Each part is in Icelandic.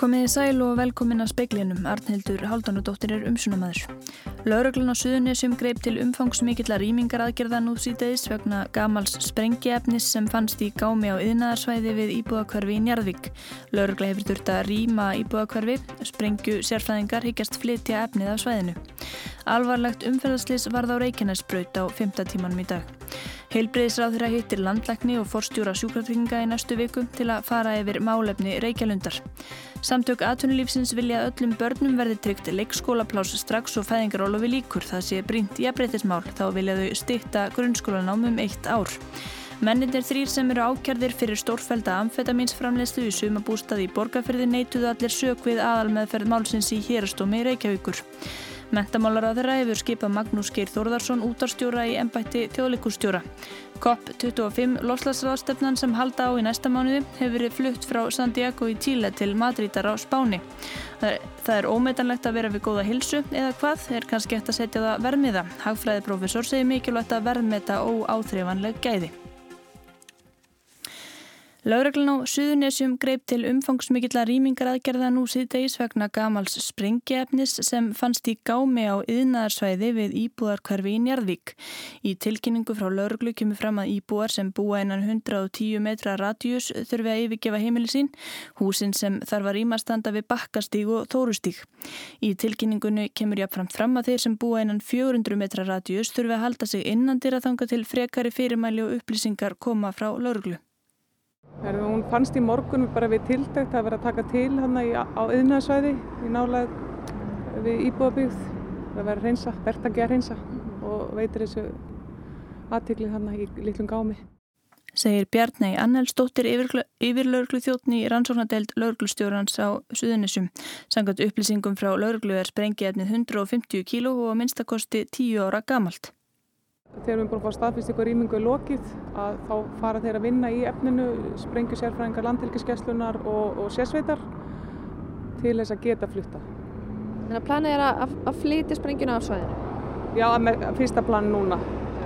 Komiði sæl og velkomin að speiklinum, Arnhildur Haldunadóttir er umsunamæður. Lauraglun á Suðunisjum greip til umfangsmikilla rýmingar aðgerða nú síðdeis vegna gamals sprengiefnis sem fannst í gámi á yðnaðarsvæði við Íbúðakverfi í Njarðvík. Lauragla hefur þurft að rýma Íbúðakverfi, sprengju sérfræðingar higgjast flytja efnið af svæðinu. Alvarlegt umferðarslis varð á Reykjanesbraut á 5. tímanum í dag. Heilbreyðisráð þeirra hittir landlækni og forstjóra sjúkratrygginga í næstu viku til að fara yfir málefni Reykjalundar. Samtök atvinnulífsins vilja að öllum börnum verði tryggt leikskólaplás strax og fæðingarólofi líkur. Það sé brínt í aðbreytismál. Þá vilja þau styrta grunnskólanám um eitt ár. Mennindir þrýr sem eru ákjærðir fyrir stórfælda amfetaminsframlegslu í sumabústaði í borgarferði neituðu allir sög við aðal meðferð málsins í hérastómi Reykjavíkur. Mentamálar á þeirra hefur skipað Magnús Geir Þórðarsson útarstjóra í ennbætti þjóðleikustjóra. COP25 loslasráðstefnan sem halda á í næsta mánuði hefur verið flutt frá Santiago í Tíle til Madridar á Spáni. Það er, ómetanlegt að vera við góða hilsu eða hvað er kannski eftir að setja það vermiða. Hagfræðiprofessor segir mikilvægt að verðmeta óáþreifanleg gæði. Lauraglan á Suðunessjum greip til umfangsmikilla rýmingaraðgerða nú síðdegis vegna gamals sprengiefnis sem fannst í gámi á yðnaðarsvæði við íbúðarkvarfi í Njarðvík. Í tilkynningu frá lauruglu kemur fram að íbúar sem búa einan 110 metra radjus þurfi að yfirgefa heimili sín, húsin sem þarf að rýmastanda við bakkastíg og þórustíg. Í tilkynningunni kemur jáfnframt fram að þeir sem búa einan 400 metra radjus þurfi að halda sig innandir að þanga til frekari fyrirmæli og upplýsingar koma frá lauruglu. Hún fannst í morgun bara við tildækt að vera að taka til hann á yðnaðsvæði í nálag við íbúðabíð. Það reynsa, verðt að gera reynsa og veitir þessu aðtiklið hann í litlum gámi. Segir Bjarnægi Annelsdóttir yfirlaurglu þjóttni í rannsóknadeild lauruglustjórans á Suðunissum. Sangat upplýsingum frá lauruglu er sprengiðefnið 150 kíló og að minnstakosti 10 ára gamalt. Þegar við erum búin að fá staðfyrstíku og rýmingu í lokið að þá fara þeir að vinna í efninu, sprengju sérfræðingar landhelgiskeslunar og, og sérsveitar til þess að geta flutta. Þannig að planið er að, að flytja sprengjuna af svæðinu? Já, með fyrsta plan núna.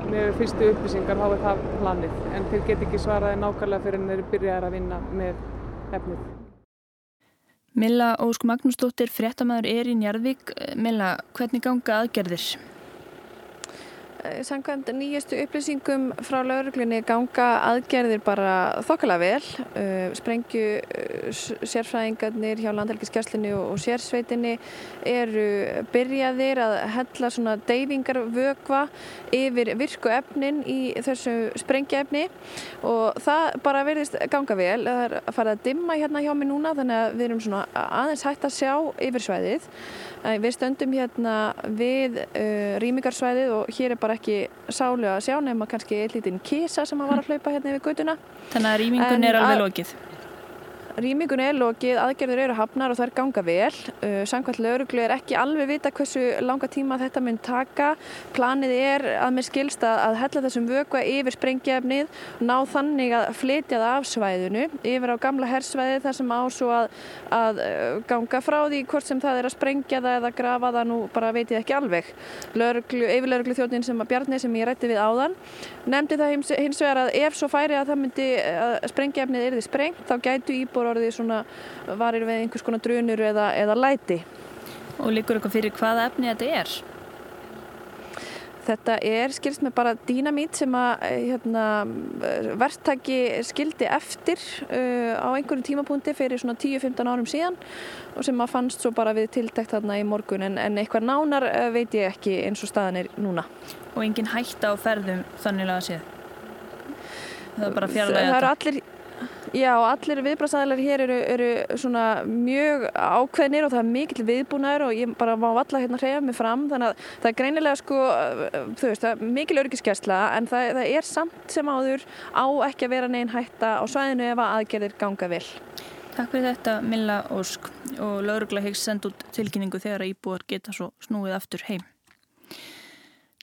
Með fyrstu upplýsingar þá er það planið en þeir get ekki svaraði nákvæmlega fyrir en þeir byrjaði að vinna með efnið. Milla Ósk Magnúsdóttir, fréttamaður er í Njarðvík. Milla, hvernig ganga aðgerðir? Sankvæmt nýjastu upplýsingum frá lauruglunni ganga aðgerðir bara þokkala vel. Sprengju sérfræðingarnir hjá landhelgiskesslinu og sérsveitinni eru byrjaðir að hella svona deyfingarvögva yfir virku efnin í þessu sprengjaefni og það bara verðist ganga vel. Það er að fara að dimma hérna hjá mig núna þannig að við erum svona aðeins hægt að sjá yfir svæðið. Við stöndum hérna við rýmingarsvæðið og hér er bara ekki sálu að sjá nema kannski eitt lítinn kísa sem að var að hlaupa hérna yfir göduna. Þannig að rýmingun er alveg lokið? Rýmingun er lokið, aðgerður eru hafnar og það er ganga vel. Uh, Sankvæmt lauruglu er ekki alveg vita hversu langa tíma þetta mun taka. Planið er að mér skilst að hella þessum vökva yfir sprengjefnið, ná þannig að flytja það af svæðinu yfir á gamla hersvæði þar sem á svo að, að ganga frá því hvort sem það er að sprengja það eða grafa það nú bara veit ég ekki alveg. Lauruglu, yfirlauruglu þjóðnin sem að Bjarni sem ég rætti við áðan nefndi það hins, vegar að ef svo færi að það myndi að íbúr orðið svona varir við einhvers konar drunur eða, eða læti. Og líkur eitthvað fyrir hvaða efni þetta er? Þetta er skilst með bara dýnamít sem að hérna, verktaki skildi eftir uh, á einhverjum tímapunkti fyrir svona 10-15 árum síðan og sem að fannst svo bara við tiltækt þarna í morgun en, en eitthvað nánar uh, veit ég ekki eins og staðan er núna. Og engin hætta á ferðum þannig að séð? Það er bara fjarlæg þetta? Það Já, allir viðbrastæðilar hér eru, eru svona mjög ákveðnir og það er mikill viðbúnaður og ég bara má alla hérna hreyja mig fram þannig að það er greinilega sko, þú veist, mikil örgiskesla en það, það er samt sem áður á ekki að vera negin hætta á svæðinu ef að aðgerðir ganga vel. Takk fyrir þetta Milla Ósk og laurugla hegst send út tilkynningu þegar íbúar geta svo snúið aftur heim.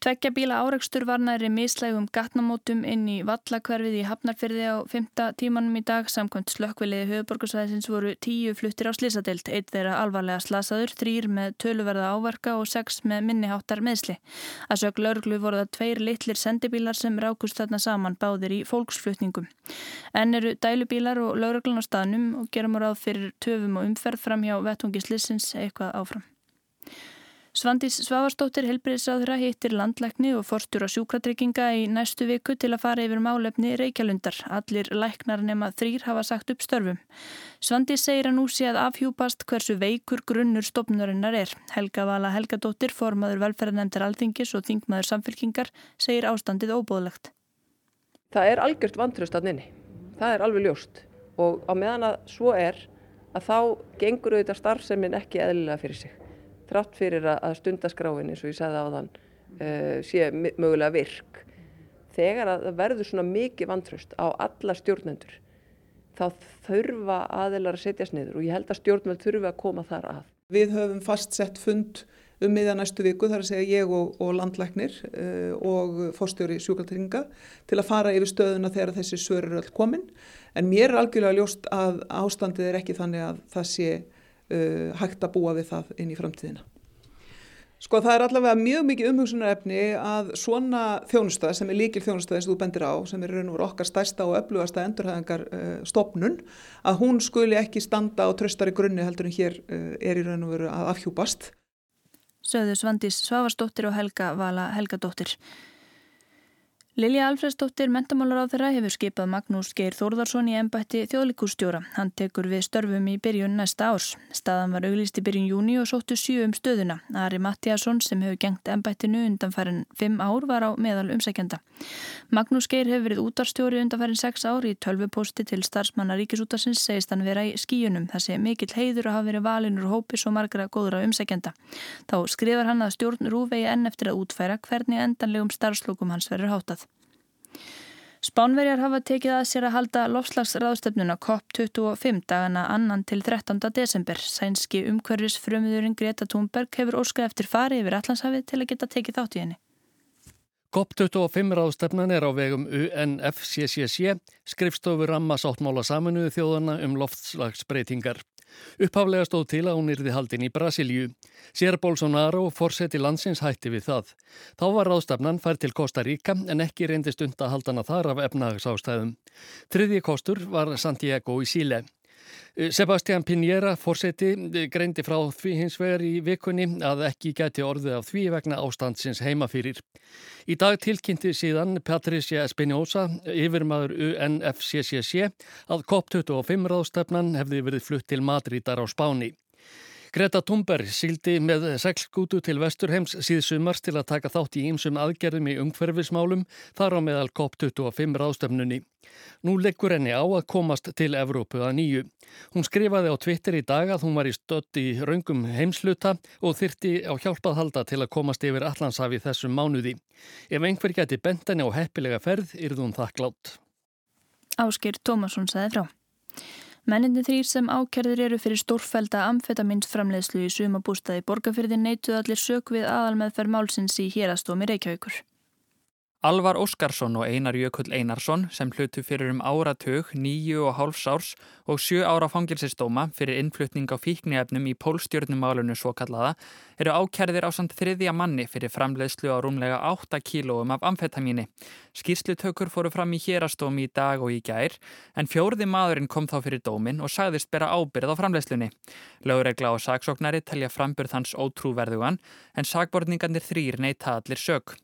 Tveggja bíla áreikstur var næri mislægum gatnamótum inn í vallakverfið í Hafnarfyrði á fymta tímanum í dag. Samkvæmt slökkviliði höfuborgarsvæðisins voru tíu fluttir á slisadeild. Eitt þeirra alvarlega slasaður, þrýr með töluverða áverka og sex með minniháttar meðsli. Að sög laurglu voru það tveir litlir sendibílar sem rákust þarna saman báðir í fólksflutningum. En eru dælubílar og laurglun á staðnum og gerum ráð fyrir töfum og umferð fram hjá vettungislissins eitthvað áfram. Svandís Svavarstóttir helbriðsráðura hittir landlækni og forstur á sjúkratrygginga í næstu viku til að fara yfir málefni Reykjalundar. Allir læknar nema þrýr hafa sagt upp störfum. Svandís segir að nú sé að afhjúpast hversu veikur grunnur stopnurinnar er. Helga Vala Helgadóttir, formaður velferðanemndar alþingis og þingmaður samfélkingar, segir ástandið óbóðlegt. Það er algjört vantröst að nynni. Það er alveg ljóst og á meðan að svo er að þá gengur auðvitað starfseminn ekki eðlilega fyrir sig þrátt fyrir að stundaskráin eins og ég sagði á þann uh, sé mögulega virk þegar að það verður svona mikið vantröst á alla stjórnendur þá þurfa aðeinar að setjast niður og ég held að stjórnveld þurfa að koma þar að. Við höfum fastsett fund um miðan næstu viku þar að segja ég og, og landlæknir uh, og fórstjóri sjúkaltringa til að fara yfir stöðuna þegar þessi svör eru öll komin en mér er algjörlega ljóst að ástandið er ekki þannig að það sé uh, hægt að búa við það inn í framtíðina. Sko það er allavega mjög mikið umhugsunarefni að svona þjónustað sem er líkil þjónustað eins og þú bendir á sem er raun og okkar stærsta og öflugasta endurhæðingar uh, stopnun að hún skuli ekki standa á tröstari grunni heldur en hér uh, er í raun og veru að afhjúpast. Söðu Svandís Svavarsdóttir og Helga Vala Helgadóttir. Lilja Alfredsdóttir, mentamálar á þeirra, hefur skipað Magnús Geir Þórðarsson í ennbætti þjóðlikúrstjóra. Hann tekur við störfum í byrjun næsta árs. Staðan var auglist í byrjun júni og sóttu sjö um stöðuna. Ari Mattiasson, sem hefur gengt ennbættinu undanfærin fimm ár, var á meðal umsækjanda. Magnús Geir hefur verið útarstjóri undanfærin sex ár í tölvuposti til starfsmanna ríkisútarsins, segist hann vera í skíunum. Það sé mikill heiður að hafa verið valinur hópis og margra góðra umsækjanda. Þá skrifar hann að stjórn rúvegi enn eftir að útfæra hvernig endanlegum starfslokum hans verður hátað. Spánverjar hafa tekið að sér að halda lofslagsraðstöfnuna COP25 dagana annan til 13. desember. Sænski umhverfis frömiðurinn Greta Thunberg hefur óskað eftir fari yfir Allandshafið til að geta tekið þátt í henni. COP25 ráðstefnan er á vegum UNFCCC, skrifstofur ramma sáttmála saminuðu þjóðana um loftslagsbreytingar. Upphaflega stóð til að hún yrði haldin í Brasilju. Sér Bolsonaro fórseti landsins hætti við það. Þá var ráðstafnan fær til Costa Rica en ekki reyndist undan haldana þar af efnagsástæðum. Triði kostur var Santiago í Síle. Eh, Sebastian Pinera, fórseti, eh, greindi frá því hins vegar í vikunni að ekki gæti orðið af því vegna ástandsins heimafyrir. Í dag tilkynnti síðan Patricia Espinosa, yfirmaður UNFCCC, að COP25 ráðstefnan hefði verið flutt til Madridar á Spáni. Greta Thunberg síldi með seglskútu til Vesturheims síðsumars til að taka þátt í ýmsum aðgerðum í umhverfismálum þar á meðal COP25 ráðstöfnunni. Nú leggur henni á að komast til Evrópu að nýju. Hún skrifaði á Twitter í dag að hún var í stödd í raungum heimsluta og þyrti á hjálpað halda til að komast yfir Allandshafi þessum mánuði. Ef einhver geti bentan á heppilega ferð, yrðu hún þakklátt. Áskir Tómasson segði frá. Menninni þrýr sem ákerðir eru fyrir stórfælda amfetaminsframleðslu í sumabústaði borgarfyrði neituð allir sök við aðalmeðferð málsins í hérastómi Reykjavíkur. Alvar Óskarsson og Einar Jökull Einarsson sem hlutu fyrir um áratug, nýju og hálfs árs og sjö ára fangilsistóma fyrir innflutning á fíknefnum í pólstjórnumálunu svo kallaða eru ákjærðir á samt þriðja manni fyrir framleiðslu á rúmlega 8 kílóum af amfetamíni. Skýrslutökur fóru fram í hérastómi í dag og í gær en fjórði maðurinn kom þá fyrir dómin og sagðist bera ábyrð á framleiðslunni. Lögregla og saksóknari telja frambyrð hans ótrúverðugan en sagborningarnir þrýr neyta allir sök.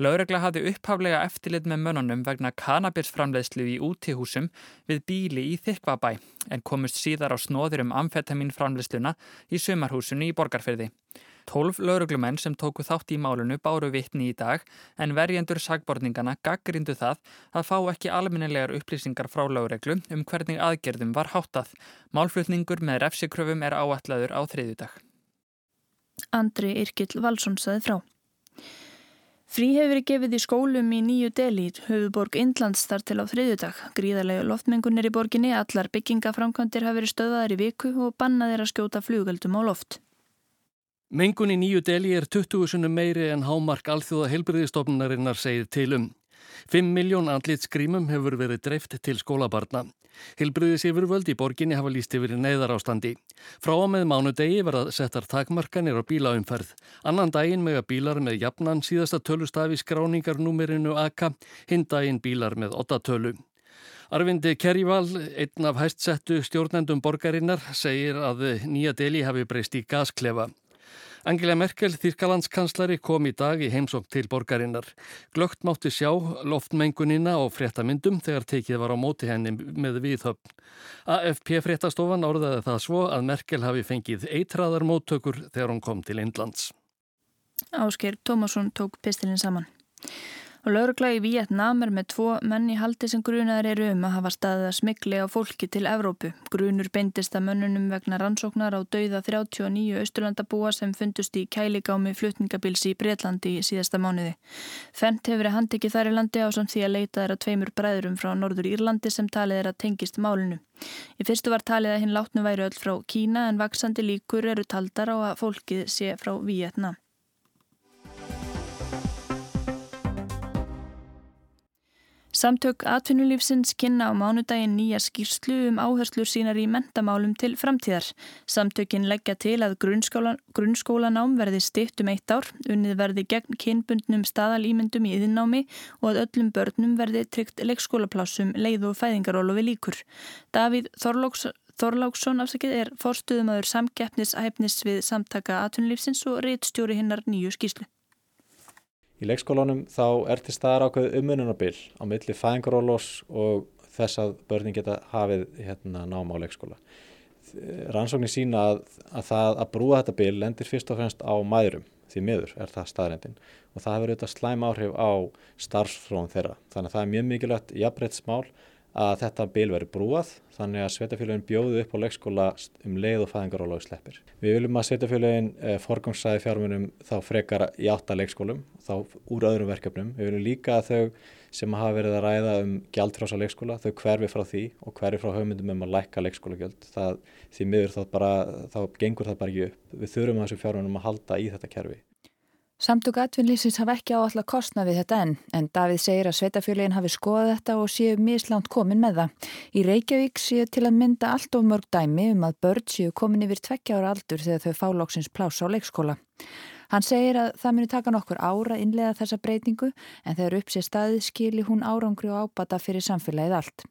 Lauregla hafði upphaflega eftirlit með mönnunum vegna kannabisframleiðslu í útihúsum við bíli í Þykvabæ en komust síðar á snóðir um amfetaminframleiðsluna í sumarhúsinu í Borgarferði. Tólf lauruglumenn sem tóku þátt í málunu báru vittni í dag en verjendur sagborningana gaggrindu það að fá ekki alminnilegar upplýsingar frá laureglu um hvernig aðgerðum var háttað. Málflutningur með refsikröfum er áætlaður á þriðjudag. Andri Irkill Valsson saði frá. Frí hefur verið gefið í skólum í nýju deli höfuborg Indlands þar til á þriðjudag. Gríðarlegu loftmengunir í borginni, allar byggingaframkvæmdir hafi verið stöðaðar í viku og bannaðir að skjóta flugöldum á loft. Mengun í nýju deli er 20 sunum meiri en hámark alþjóða heilbriðistofnunarinnar segið til um. 5 miljón andlit skrýmum hefur verið dreift til skólabarna. Hilbriðis yfirvöld í borginni hafa líst yfir neðar ástandi. Frá og með mánudegi verða settar takmarkanir á bílaumferð. Annan daginn mega bílar með jafnan síðasta tölustafi skráningarnúmerinu AK, hinn daginn bílar með 8 tölu. Arvindi Kerrival, einn af hæstsettu stjórnendum borgarinnar, segir að nýja deli hafi breyst í gasklefa. Angela Merkel, Þýrkalandskanslari, kom í dag í heimsókn til borgarinnar. Glögt mátti sjá loftmengunina og fréttamyndum þegar tekið var á móti henni með viðhöfn. AFP fréttastofan orðaði það svo að Merkel hafi fengið eitraðar móttökur þegar hún kom til Indlands. Ásker Tómasson tók pistilinn saman. Og laurugla í Vietnám er með tvo menn í haldi sem grunaður eru um að hafa staðið að smikli á fólki til Evrópu. Grunur beindist að mönnunum vegna rannsóknar á dauða 39 austurlandabúa sem fundust í kæligámi flutningabils í Breitlandi í síðasta mánuði. Fendt hefur verið handikið þar í landi á samt því að leita að tveimur bræðurum frá Norður Írlandi sem talið er að tengist málinu. Í fyrstu var talið að hinn látnu væri öll frá Kína en vaksandi líkur eru taldar á að fólkið sé frá Vietnám. Samtök atvinnulífsins kynna á mánudaginn nýja skýrslu um áherslur sínar í mentamálum til framtíðar. Samtökin leggja til að grunnskóla, grunnskólanám verði stitt um eitt ár, unnið verði gegn kynbundnum staðalýmyndum í yðinnámi og að öllum börnum verði tryggt leikskólaplásum leið og fæðingarólu líkur. Davíð Þorlóks, Þorláksson afsakið er forstuðumadur samkeppnishæfnis við samtaka atvinnulífsins og reittstjóri hinnar nýju skýrslu. Í leikskólanum þá er til staðar ákveð umununabil á milli fæðingarólós og þess að börnin geta hafið hérna, náma á leikskóla. Rannsóknir sína að, að það að brúa þetta bil lendir fyrst og fremst á mæðurum því miður er það staðrendin og það hefur auðvitað slæm áhrif á starfsfróðum þeirra. Þannig að það er mjög mikilvægt jafnbrettsmál að þetta bil veri brúað þannig að sveitafélagin bjóðu upp á leikskóla um leið og fæðingarólaug sleppir. Við viljum að sveitafélagin eh, forgangsæði fjármunum þá frekar í átta leikskólum, þá úr öðrum verkefnum. Við viljum líka að þau sem hafa verið að ræða um gjaldfrása leikskóla, þau hverfi frá því og hverfi frá haugmyndum um að lækka leikskólagjöld. Því miður þá, bara, þá gengur það bara ekki upp. Við þurfum að þessu fjármunum að halda í þetta kerfi. Samtök atvinnlýsins hafa ekki áallega kostna við þetta enn, en Davíð segir að sveitafjölinn hafi skoðað þetta og séu mislánt komin með það. Í Reykjavík séu til að mynda allt of mörg dæmi um að börn séu komin yfir tvekkja ára aldur þegar þau fálóksins plása á leikskóla. Hann segir að það muni taka nokkur ára innlega þessa breytingu en þegar upp sé staðið skili hún árangri og ábata fyrir samfélagið allt.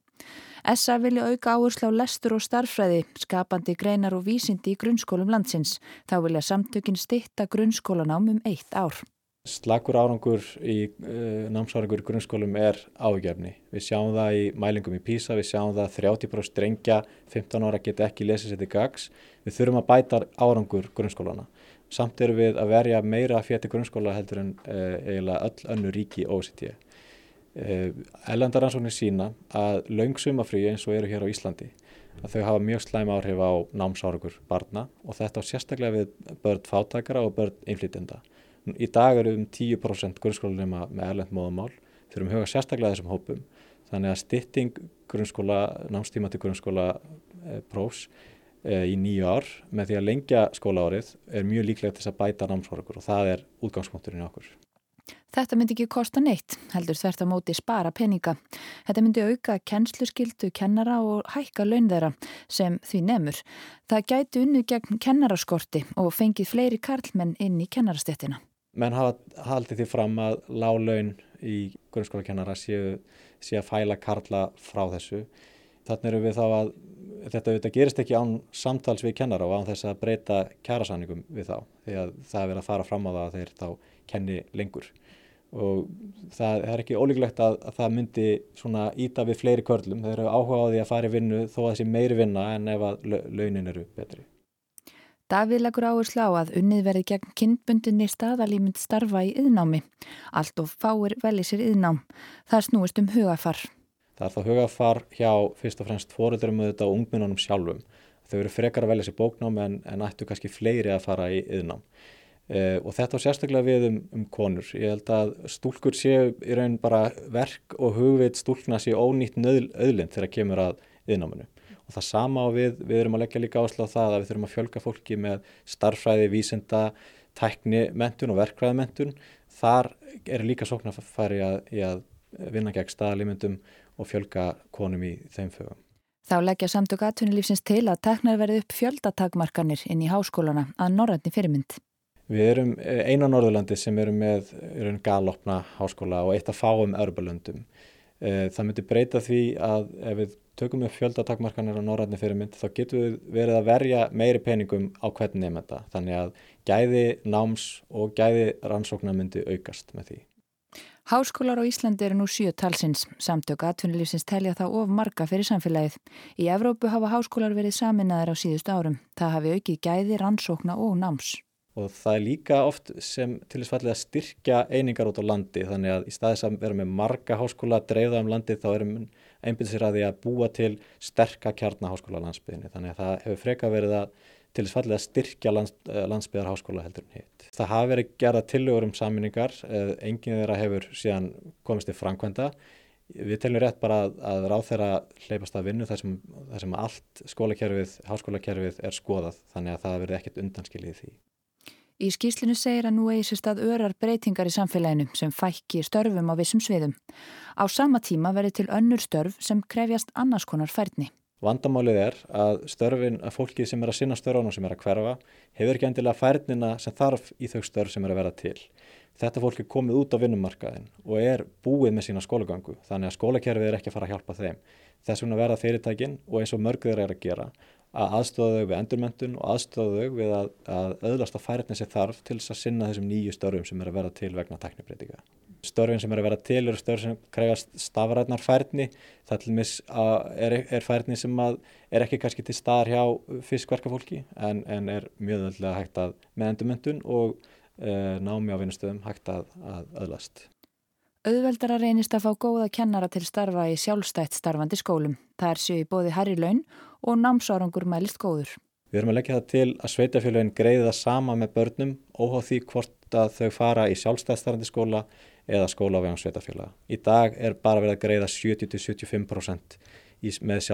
SA vilja auka áherslu á lestur og starfræði, skapandi greinar og vísindi í grunnskólum landsins. Þá vilja samtökin stitta grunnskólanám um eitt ár. Slakur árangur í uh, námsárangur í grunnskólum er áhugjefni. Við sjáum það í mælingum í PISA, við sjáum það 30% drengja 15 ára geta ekki lesið sér til gags. Við þurfum að bæta árangur grunnskólana. Samt eru við að verja meira fjætti grunnskóla heldur en uh, eiginlega öll önnu ríki OCT. Ellendaransóknir sína að laungsumafrí eins og eru hér á Íslandi að þau hafa mjög slæm áhrif á námsáragur barna og þetta á sérstaklega við börn fátækara og börn innflytjenda. Í dag eru um 10% grunnskólanema með erlend móðamál, þurfum huga sérstaklega þessum hópum þannig að stytting grunnskóla, námstíma til grunnskóla e, prófs e, í nýju ár með því að lengja skólaárið er mjög líklega til þess að bæta námsáragur og það er útgangspunkturinn okkur. Þetta myndi ekki kosta neitt, heldur þvert á móti spara peninga. Þetta myndi auka kennsluskildu kennara og hækka laun þeirra sem því nefnur. Það gæti unnu gegn kennaraskorti og fengið fleiri karlmenn inn í kennarastettina. Menn hafa haldið því fram að lálaun í grunnskólakennara séu, séu að fæla karla frá þessu. Þannig eru við þá að þetta, þetta gerist ekki án samtals við kennara og án þess að breyta kjærasanningum við þá. Því að það er verið að fara fram á það að þeir þá kenni lengur og það er ekki ólíklegt að, að það myndi svona íta við fleiri körlum. Þeir eru áhuga á því að fara í vinnu þó að þessi meiri vinna en ef að launin eru betri. Davíð leggur áherslu á að unnið verði gegn kynbundinni staðalímynd starfa í yðnámi. Allt of fáir velir sér yðnám. Það snúist um hugafar. Það er þá hugafar hjá fyrst og fremst fóröldurum auðvitað og ungminnunum sjálfum. Þau eru frekar að velja sér bóknám en, en ættu kannski fleiri að fara í yðnám. Uh, og þetta á sérstaklega við um, um konur. Ég held að stúlkur séu í raun bara verk og hugveit stúlkna séu ónýtt öðlind þegar kemur að yðnáminu. Og það sama og við, við erum að leggja líka ásla á það að við þurfum að fjölga fólki með starfræði, vísenda, tækni mentun og verkvæði mentun þar er líka sóknarfæri að, að vinna gegn staðalímyndum og fjölga konum í þeim fögum. Þá leggja samtök aðtunilífsins til að teknar verði upp fjöldatakmarkanir inn í háskólana að norrætni fyrirmynd. Við erum eh, eina Norðurlandi sem eru með galopna háskóla og eitt að fáum örbalöndum. Eh, það myndi breyta því að ef við tökum upp fjöldatakmarkanir á norrætni fyrirmynd þá getum við verið að verja meiri peningum á hvern nefnda. Þannig að gæði náms og gæði rannsóknar myndi aukast með því. Háskólar á Íslandi eru nú sjö talsins. Samtök atvinnulífsins telja þá of marga fyrir samfélagið. Í Evrópu hafa háskólar verið saminnaðar á síðust árum. Það hafi aukið gæði, rannsókna og náms. Og það er líka oft sem til þess fallið að styrkja einingar út á landi. Þannig að í staðis að vera með marga háskóla dreifða um landi þá erum einbindið sér að því að búa til sterka kjarnaháskóla landsbyðinni. Þannig að það hefur freka verið að til þess fallið að styrkja lands, eh, landsbyðarháskóla heldur en hitt. Það hafi verið gerða tillögur um saminningar, eh, enginn þeirra hefur síðan komist til framkvæmda. Við teljum rétt bara að, að ráð þeirra hleypast að vinnu þar sem, þar sem allt skólakerfið, háskólakerfið er skoðað þannig að það verið ekkert undanskilið því. Í skýslinu segir að nú eigi sér stað örar breytingar í samfélaginu sem fækki störfum á vissum sviðum. Á sama tíma verið til önnur störf sem krefjast annars konar færni. Vandamálið er að störfin, að fólkið sem er að sinna störfunum sem er að hverfa, hefur ekki endilega færnina sem þarf í þau störf sem er að vera til. Þetta fólk er komið út á vinnumarkaðin og er búið með sína skólagöngu, þannig að skólakerfið er ekki að fara að hjálpa þeim. Þess vegna verða fyrirtækin og eins og mörgur er að gera að aðstofa þau við endurmöntun og aðstofa þau við að, að öðlast á færni sem þarf til þess að sinna þessum nýju störfum sem er að vera til vegna teknibreitinga störfin sem er að vera til eru störf sem krefast stafræðnar færni það til mis er, er færni sem er ekki kannski til staðar hjá fiskverkafólki en, en er mjög öðvöldlega hægt að með endurmyndun og e, námi á vinnustöðum hægt að, að öðlast. Auðveldara reynist að fá góða kennara til starfa í sjálfstætt starfandi skólum. Það er séu í bóði herri laun og námsárangur mælist góður. Við erum að leggja það til að sveitafélagin greiði það sama með börnum óháð því hvort að þau fara í sjálfstæðstarfandi skóla eða skóla á vegum sveitafélaga. Í dag er bara verið að greiða 70-75% með,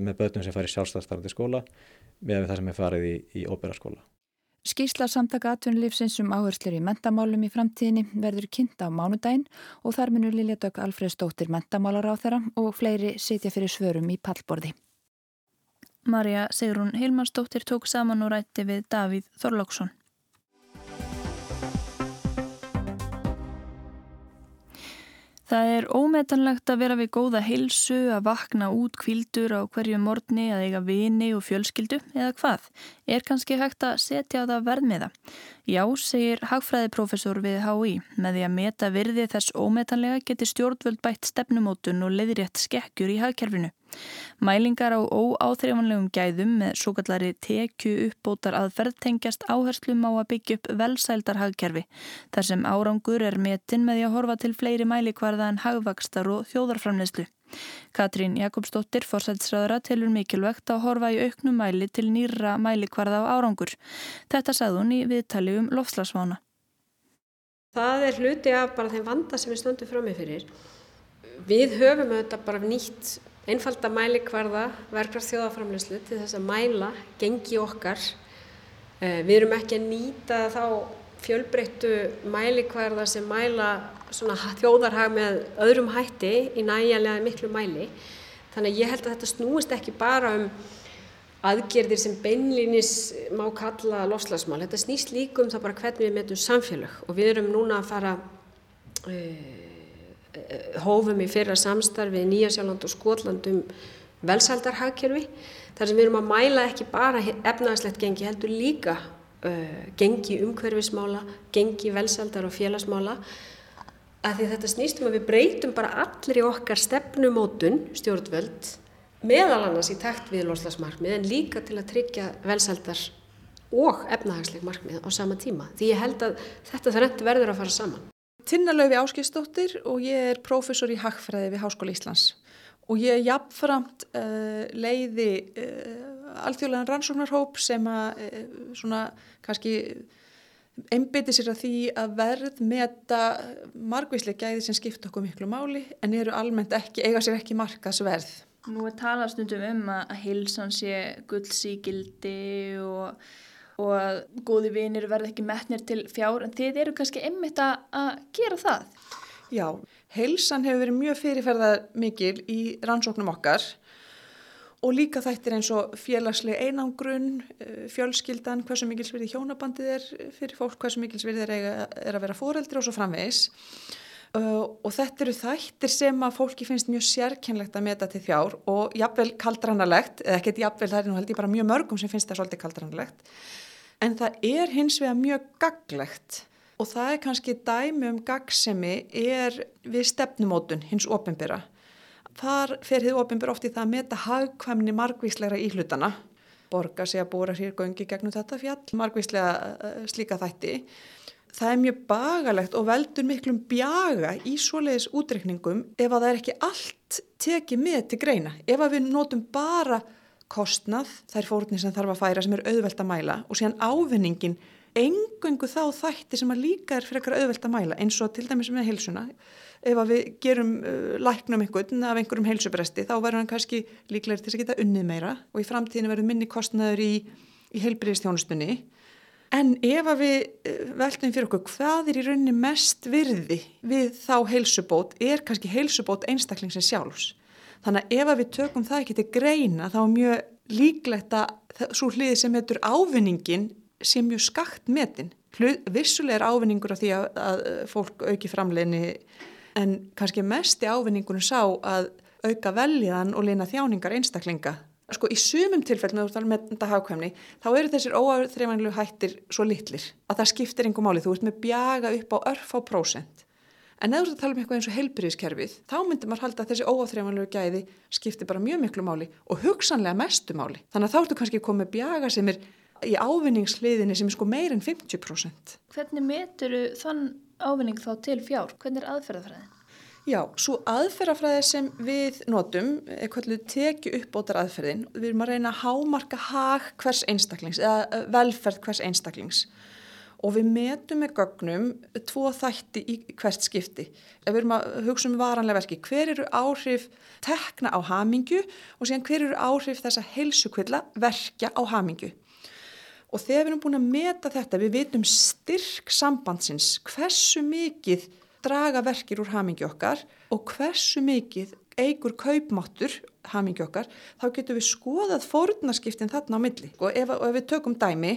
með börnum sem fær í sjálfstæðstarfandi skóla með það sem er farið í, í óberaskóla. Skísla samtaka atvinnulífsins um áherslur í mentamálum í framtíðinni verður kynnt á mánudaginn og þar munur Lilja Dögg Alfredsdóttir mentamálar á þeirra og fleiri sitja fyrir svörum í pallborði. Marja Sigrun Hilmarsdóttir tók saman og rætti við Davíð Þorlóksson. Það er ómetanlegt að vera við góða heilsu, að vakna út kvildur á hverju morgni, að eiga vini og fjölskyldu eða hvað. Er kannski hægt að setja á það verðmiða? Já, segir hagfræðiprofessor við HÍ. Með því að meta virði þess ómetanlega getur stjórnvöld bætt stefnumótun og leiðrétt skekkjur í hagkerfinu. Mælingar á óáþreifanlegum gæðum með svo kallari tekju uppbótar aðferð tengjast áherslum á að byggja upp velsældarhagkerfi þar sem árangur er metin með því að horfa til fleiri mælikvarða en hagvakstar og þjóðarframleyslu. Katrín Jakobsdóttir, forsætsræðara, tilur mikilvægt að horfa í auknum mæli til nýra mælikvarða á árangur. Þetta sagði hún í viðtali um lofslagsvána. Það er hluti af bara þeim vanda sem við stöndum fram með fyrir. Við höfum auðvitað bara nýtt einfalda mælikvarða verklar þjóðaframleyslu til þess að mæla gengi okkar. Eh, við erum ekki að nýta þá fjölbreyttu mælikvarða sem mæla þjóðarhag með öðrum hætti í næjanlega miklu mæli. Þannig að ég held að þetta snúist ekki bara um aðgerðir sem beinlýnis má kalla lofslagsmál. Þetta snýst líka um það bara hvernig við metum samfélag og við erum núna að fara uh, hófum í fyrra samstarfi í Nýjasjáland og Skotland um velsaldarhagkerfi þar sem við erum að mæla ekki bara efnagslegt gengi heldur líka uh, gengi umhverfismála, gengi velsaldar og félagsmála að því þetta snýstum að við breytum bara allir í okkar stefnumótun stjórnvöld meðal annars í takt við loslasmarkmið en líka til að tryggja velsaldar og efnahagsleg markmið á sama tíma því ég held að þetta þrennt verður að fara saman. Tinnalöfi Áskistóttir og ég er prófessor í Hagfræði við Háskóla Íslands. Og ég er jafnframt uh, leiði uh, alþjóðlegan rannsóknarhóp sem að uh, svona kannski einbytti sér að því að verð meta margvíslega gæði sem skipta okkur miklu máli en eru almennt ekki, eiga sér ekki markaðsverð. Nú er talað stundum um að hilsan sé gullsíkildi og, og að góði vinir verði ekki metnir til fjár en þið eru kannski einmitt að gera það. Já, hilsan hefur verið mjög fyrirferðar mikil í rannsóknum okkar og líka þættir eins og félagsleg einangrun, eh, fjölskyldan, hversu mikilsverði hjónabandið er fyrir fólk, hversu mikilsverði er, er að vera fóreldri og svo framvegis. Uh, og þetta eru þættir sem að fólki finnst mjög sérkennlegt að meta til þjár og jafnvel kaldranalegt, eða ekkert jafnvel það er nú held ég bara mjög mörgum sem finnst það svolítið kaldranalegt, en það er hins vegar mjög gaglegt og það er kannski dæmi um gagsemi er við stefnumótun hins ofinbyrra. Þar fer þið ofinbyrra oft í það að meta hagkvæmni margvísleira íhlutana, borga sig að búra hér göngi gegnum þetta fjall, margvíslega uh, slíka þætti það er mjög bagalegt og veldur miklum bjaga í svoleiðis útreikningum ef að það er ekki allt tekið með til greina. Ef að við notum bara kostnað, þær fórunni sem þarf að færa sem er auðvelt að mæla og síðan ávinningin engungu þá þætti sem að líka er frekar auðvelt að mæla eins og til dæmis með heilsuna. Ef að við gerum uh, læknum einhvern af einhverjum heilsubresti þá verður hann kannski líklegir til að geta unnið meira og í framtíðinu verður minni kostnaður í, í heilbriðstjónustunni En ef við eh, veltum fyrir okkur hvað er í rauninni mest virði við þá heilsubót er kannski heilsubót einstaklingsins sjálfs. Þannig að ef við tökum það ekki til greina þá er mjög líklegt að svo hliði sem heitur ávinningin sé mjög skakt metin. Vissulega er ávinningur af því að, að fólk auki framleginni en kannski mest er ávinningunum sá að auka veljan og leina þjáningar einstaklinga sko í sumum talar með þetta hafkvæmni, þá eru þessir óaðþreifanlu hættir svo litlir að það skiptir einhver máli, þú ert með bjaga upp á örf á prósent. En eða þú tala um eitthvað eins og heilbyrðiskerfið, þá myndir maður halda að þessi óaðþreifanlu gæði skiptir bara mjög miklu máli og hugsanlega mestu máli. Þannig að þá ertu kannski komið bjaga sem er í ávinningsliðinni sem er sko meir en 50%. Hvernig metur þann ávinning þá til fjár? Hvernig er aðferðafræðin? Já, svo aðferðafræði sem við notum er hvernig tekju uppbótar aðferðin. Við erum að reyna að hámarka hag hvers einstaklings eða eh, velferð hvers einstaklings og við metum með gögnum tvo þætti í hvert skipti. Ef við erum að hugsa um varanlega verki, hver eru áhrif tekna á hamingju og síðan hver eru áhrif þessa heilsukvilla verkja á hamingju. Og þegar við erum búin að meta þetta, við vitum styrk sambandsins, hversu mikið draga verkir úr hamingi okkar og hversu mikið eigur kaupmáttur hamingi okkar, þá getum við skoðað fórunarskiptin þarna á milli. Og ef, og ef við tökum dæmi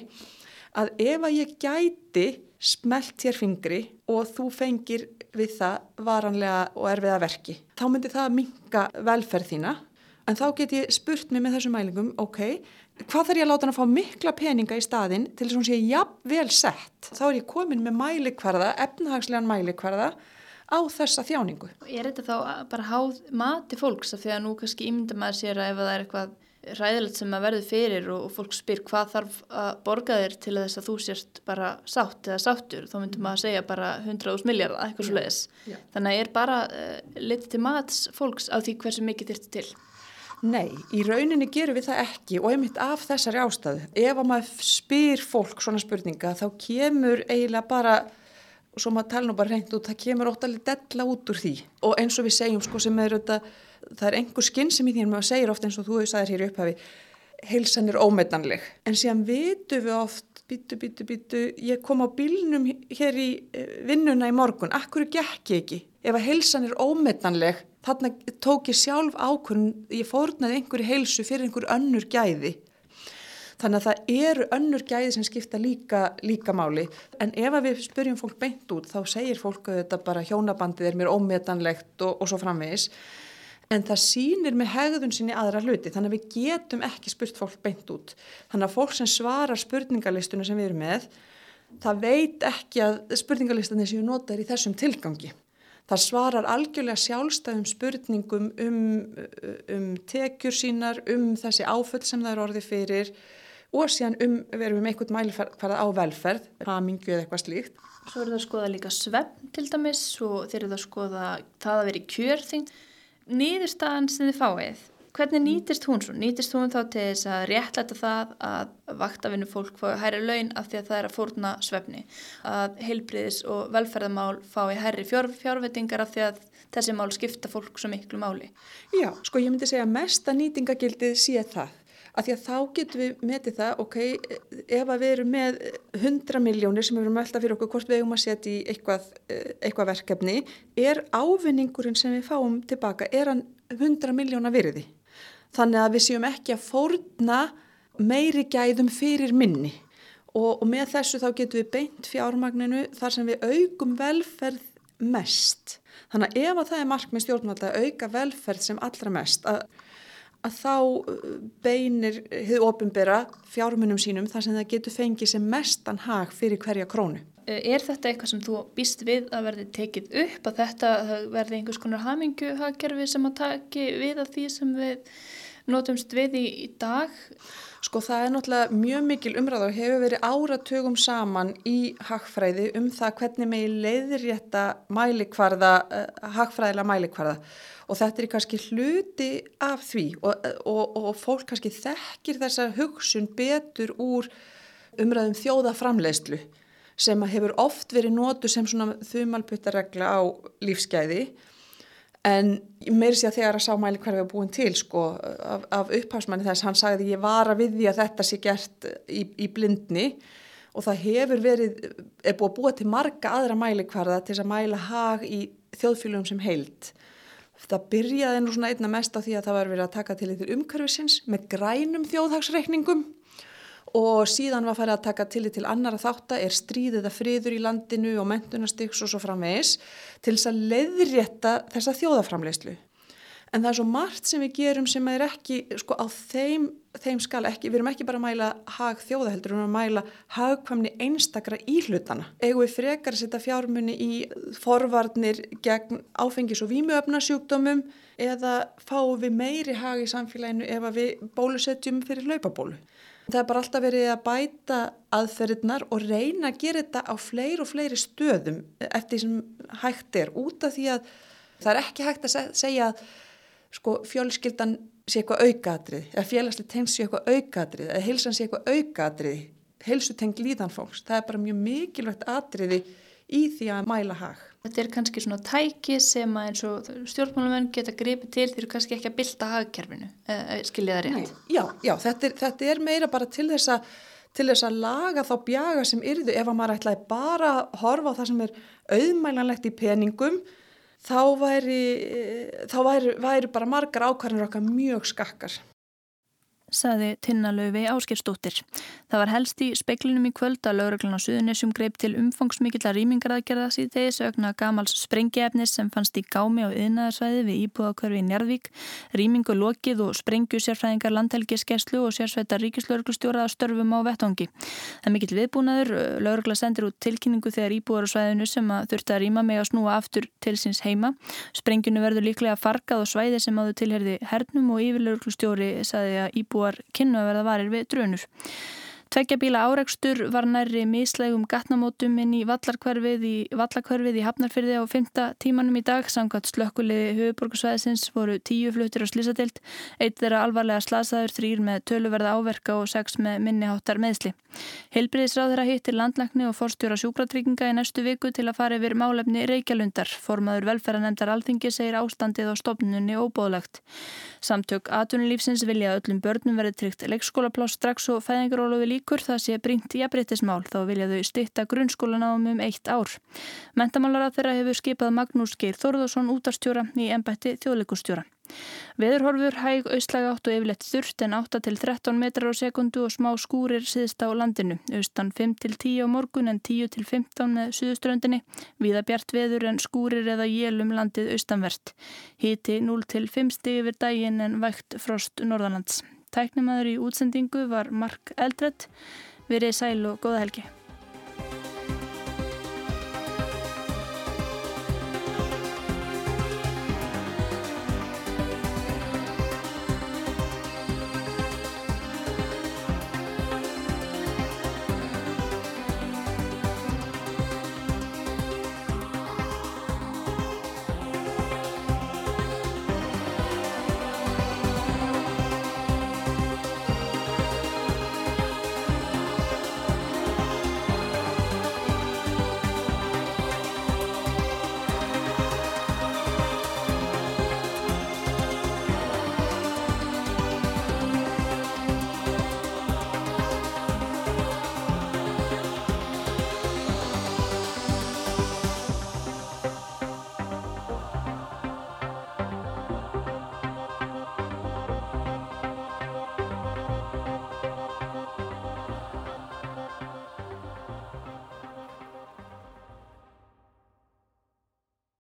að ef að ég gæti smelt þér fingri og þú fengir við það varanlega og erfiða verki, þá myndir það minka velferð þína. En þá get ég spurt mig með þessum mælingum, ok, hvað þarf ég að láta hann að fá mikla peninga í staðin til þess að hún sé jafn vel sett? Þá er ég komin með mælikvarða efnahagslegan mælikvarða á þessa þjáningu. Er þetta þá bara háð mati fólks? Af því að nú kannski ímynda maður sér að ef það er eitthvað ræðilegt sem að verður fyrir og fólk spyr hvað þarf að borga þér til þess að þú sérst bara sátt eða sáttur þá myndum maður að segja bara 100.000 miljardar eitthvað svo leiðis. Þannig að er bara uh, litið til mats fólks á því hversu mikið þurfti til. Nei, í rauninni gerum við það ekki og einmitt af þessari ástæðu. Ef að maður spyr fólk svona spurninga þá kemur eiginlega bara, og svo maður tala nú bara reynd út, það kemur óttalega della út úr því. Og eins og við segjum sko sem er þetta, það er einhver skinn sem í því að maður segir ofta eins og þú sagðið hér upphafi, heilsan er ómetanleg. En síðan vitum við oft, býtu, býtu, býtu, ég kom á bílnum hér í eh, vinnuna í morgun, akkur gekk ég ekki? Ef að heilsan er ómetanleg, þarna tók ég sjálf ákvörn, ég fórnaði einhverju heilsu fyrir einhver önnur gæði. Þannig að það eru önnur gæði sem skipta líka, líka máli. En ef við spyrjum fólk beint út þá segir fólk að þetta bara hjónabandið er mér ómetanlegt og, og svo framvegis. En það sýnir með hegðun sinni aðra hluti þannig að við getum ekki spurt fólk beint út. Þannig að fólk sem svarar spurningalistunum sem við erum með það veit ekki að spurningalistunni séu notaður í þessum tilgangi. Það svarar algjörlega sjálfstæðum spurningum um, um tekjur sínar, um þessi áföll sem það eru orðið fyrir og síðan um, við með einhvern mælifærað á velferð, hamingju eða eitthvað slíkt. Svo eru það að skoða líka svefn til dæmis og þeir eru það að skoða það að vera í kjörþing. Nýðurstaðan sem þið fáið, Hvernig nýtist hún svo? Nýtist hún þá til þess að réttlæta það að vaktavinnu fólk fái hæri laun af því að það er að fórna svefni, að heilbriðis og velferðamál fái hæri fjár, fjárvettingar af því að þessi mál skipta fólk svo miklu máli? Já, sko ég myndi segja að mesta nýtingagildið sé það að því að þá getum við metið það, ok, ef að við erum með 100 miljónir sem við erum alltaf fyrir okkur hvort við eigum að setja í eitthvað, eitthvað verkefni, er ávinningurinn sem við fáum tilbaka, er hann 100 miljóna virði. Þannig að við séum ekki að fórna meiri gæðum fyrir minni og, og með þessu þá getum við beint fjármagninu þar sem við augum velferð mest. Þannig að ef að það er markmið stjórnvalda að auka velferð sem allra mest, að að þá uh, beinir hefur ofinbera fjármunum sínum þar sem það getur fengið sem mestan hag fyrir hverja krónu. Uh, er þetta eitthvað sem þú býst við að verði tekið upp að þetta verði einhvers konar hamingu hagkerfi sem að taki við af því sem við notumst við í, í dag? Sko það er náttúrulega mjög mikil umræð og hefur verið áratugum saman í hagfræði um það hvernig megi leiðrétta mælikvarða, uh, hagfræðilega mælikvarða og þetta er kannski hluti af því og, og, og fólk kannski þekkir þessa hugsun betur úr umræðum þjóðaframleyslu sem hefur oft verið nótu sem svona þumalputtaregla á lífsgæði en meiri sé að þegar að sá mæli hverju við búin til sko af, af upphásmanni þess hann sagði ég var að við því að þetta sé gert í, í blindni. Og það hefur verið, er búið að búa til marga aðra mæli hverða til að mæla hag í þjóðfélagum sem heilt Það byrjaði nú svona einna mest á því að það var verið að taka til yfir umhverfisins með grænum þjóðhagsreikningum og síðan var farið að taka til til annara þáttar er stríðið að friður í landinu og mentunastyks og svo framvegis til þess að leiðrétta þessa þjóðaframleyslu en það er svo margt sem við gerum sem er ekki sko á þeim, þeim skala ekki, við erum ekki bara að mæla hag þjóðaheldur, við erum að mæla hagkvæmni einstakra íhlutana. Egu við frekar að setja fjármunni í forvarnir gegn áfengis og vímuöfnasjúkdómum eða fáum við meiri hag í samfélaginu ef við bólusetjum fyrir laupabólu. Það er bara alltaf verið að bæta aðferðirnar og reyna að gera þetta á fleiri og fleiri stöðum eftir því sem hægt er út af því að það er ekki hægt að segja að sko fjölskyldan sé eitthvað aukaðrið eða félagslega tengst sé eitthvað aukaðrið eða heilsan sé eitthvað aukaðrið heilsutengt líðanfólks, það er bara mjög mikilvægt atriði í því að mæla hag. Þetta er kannski svona tæki sem að eins og stjórnmálamenn geta gripið til því þú kannski ekki að bylta hagkerfinu, skiljið það rétt? Nei, já, já, þetta er, þetta er meira bara til þess að til þess að laga þá bjaga sem yrðu ef að maður ætlaði bara að horfa á það sem er auðmælanlegt í peningum þá væri, þá væri, væri bara margar ákvarðanir okkar mjög skakkar saði Tinnalöfi Áskeirsdóttir. Það var helst í speiklinum í kvöld að lauruglan á Suðunessum greip til umfangsmikilla rýmingaraðgerða síðdeis aukna gamals sprengiefnis sem fannst í gámi á yðnaðarsvæði við íbúðakörfi í Njarðvík, rýmingu lokið og sprengju sérfræðingar landhelgiskeslu og sérsveita ríkislauruglustjóra að störfum á vettongi. Það er mikill viðbúnaður, laurugla sendir út tilkynningu þegar íbúar á svæðinu sem að þurfti að rýma með að snúa aftur til síns heima. Sprengjunu verður líklega fargað og svæði sem áður tilherði hernum og yfirlauruglustjóri saði að íbúar íbúar kynnu að verða varir við drönur. Tveggja bíla áreikstur var nærri mislegum gatnamótum inn í vallarkverfið í, í Hafnarfyrði á fymta tímanum í dag. Samkvæmt slökkuliði höfuborgarsvæðisins voru tíu fluttir á slísadeild, eitt þeirra alvarlega slasaður, þrýr með töluverða áverka og sex með minniháttar meðsli. Heilbriðisráður að hittir landlækni og forstjóra sjúkratrygginga í næstu viku til að fara yfir málefni Reykjalundar. Formaður velferðanemdar alþingi segir ástandið á stopnunni óbóðlegt. Samtök atunulífsins vilja öllum börnum verið tryggt leikskólapláss strax og fæðingaróluði lík ykkur það sé bringt í aðbreytismál þá vilja þau stitta grunnskólanáum um eitt ár. Mentamálar að þeirra hefur skipað Magnús Geir Þorðarsson útastjóra í ennbætti þjóðleikustjóra. Veðurhorfur hæg austlæg átt og yfirleitt þurft en 8-13 metrar á sekundu og smá skúrir síðst á landinu. Austan 5-10 á morgun en 10-15 með suðuströndinni. Víða bjart veður en skúrir eða jélum landið austanvert. Hiti 0-5 stig yfir daginn en vægt frost norðanlands. Tæknimaður í útsendingu var Mark Eldredd. Verið sæl og góða helgi.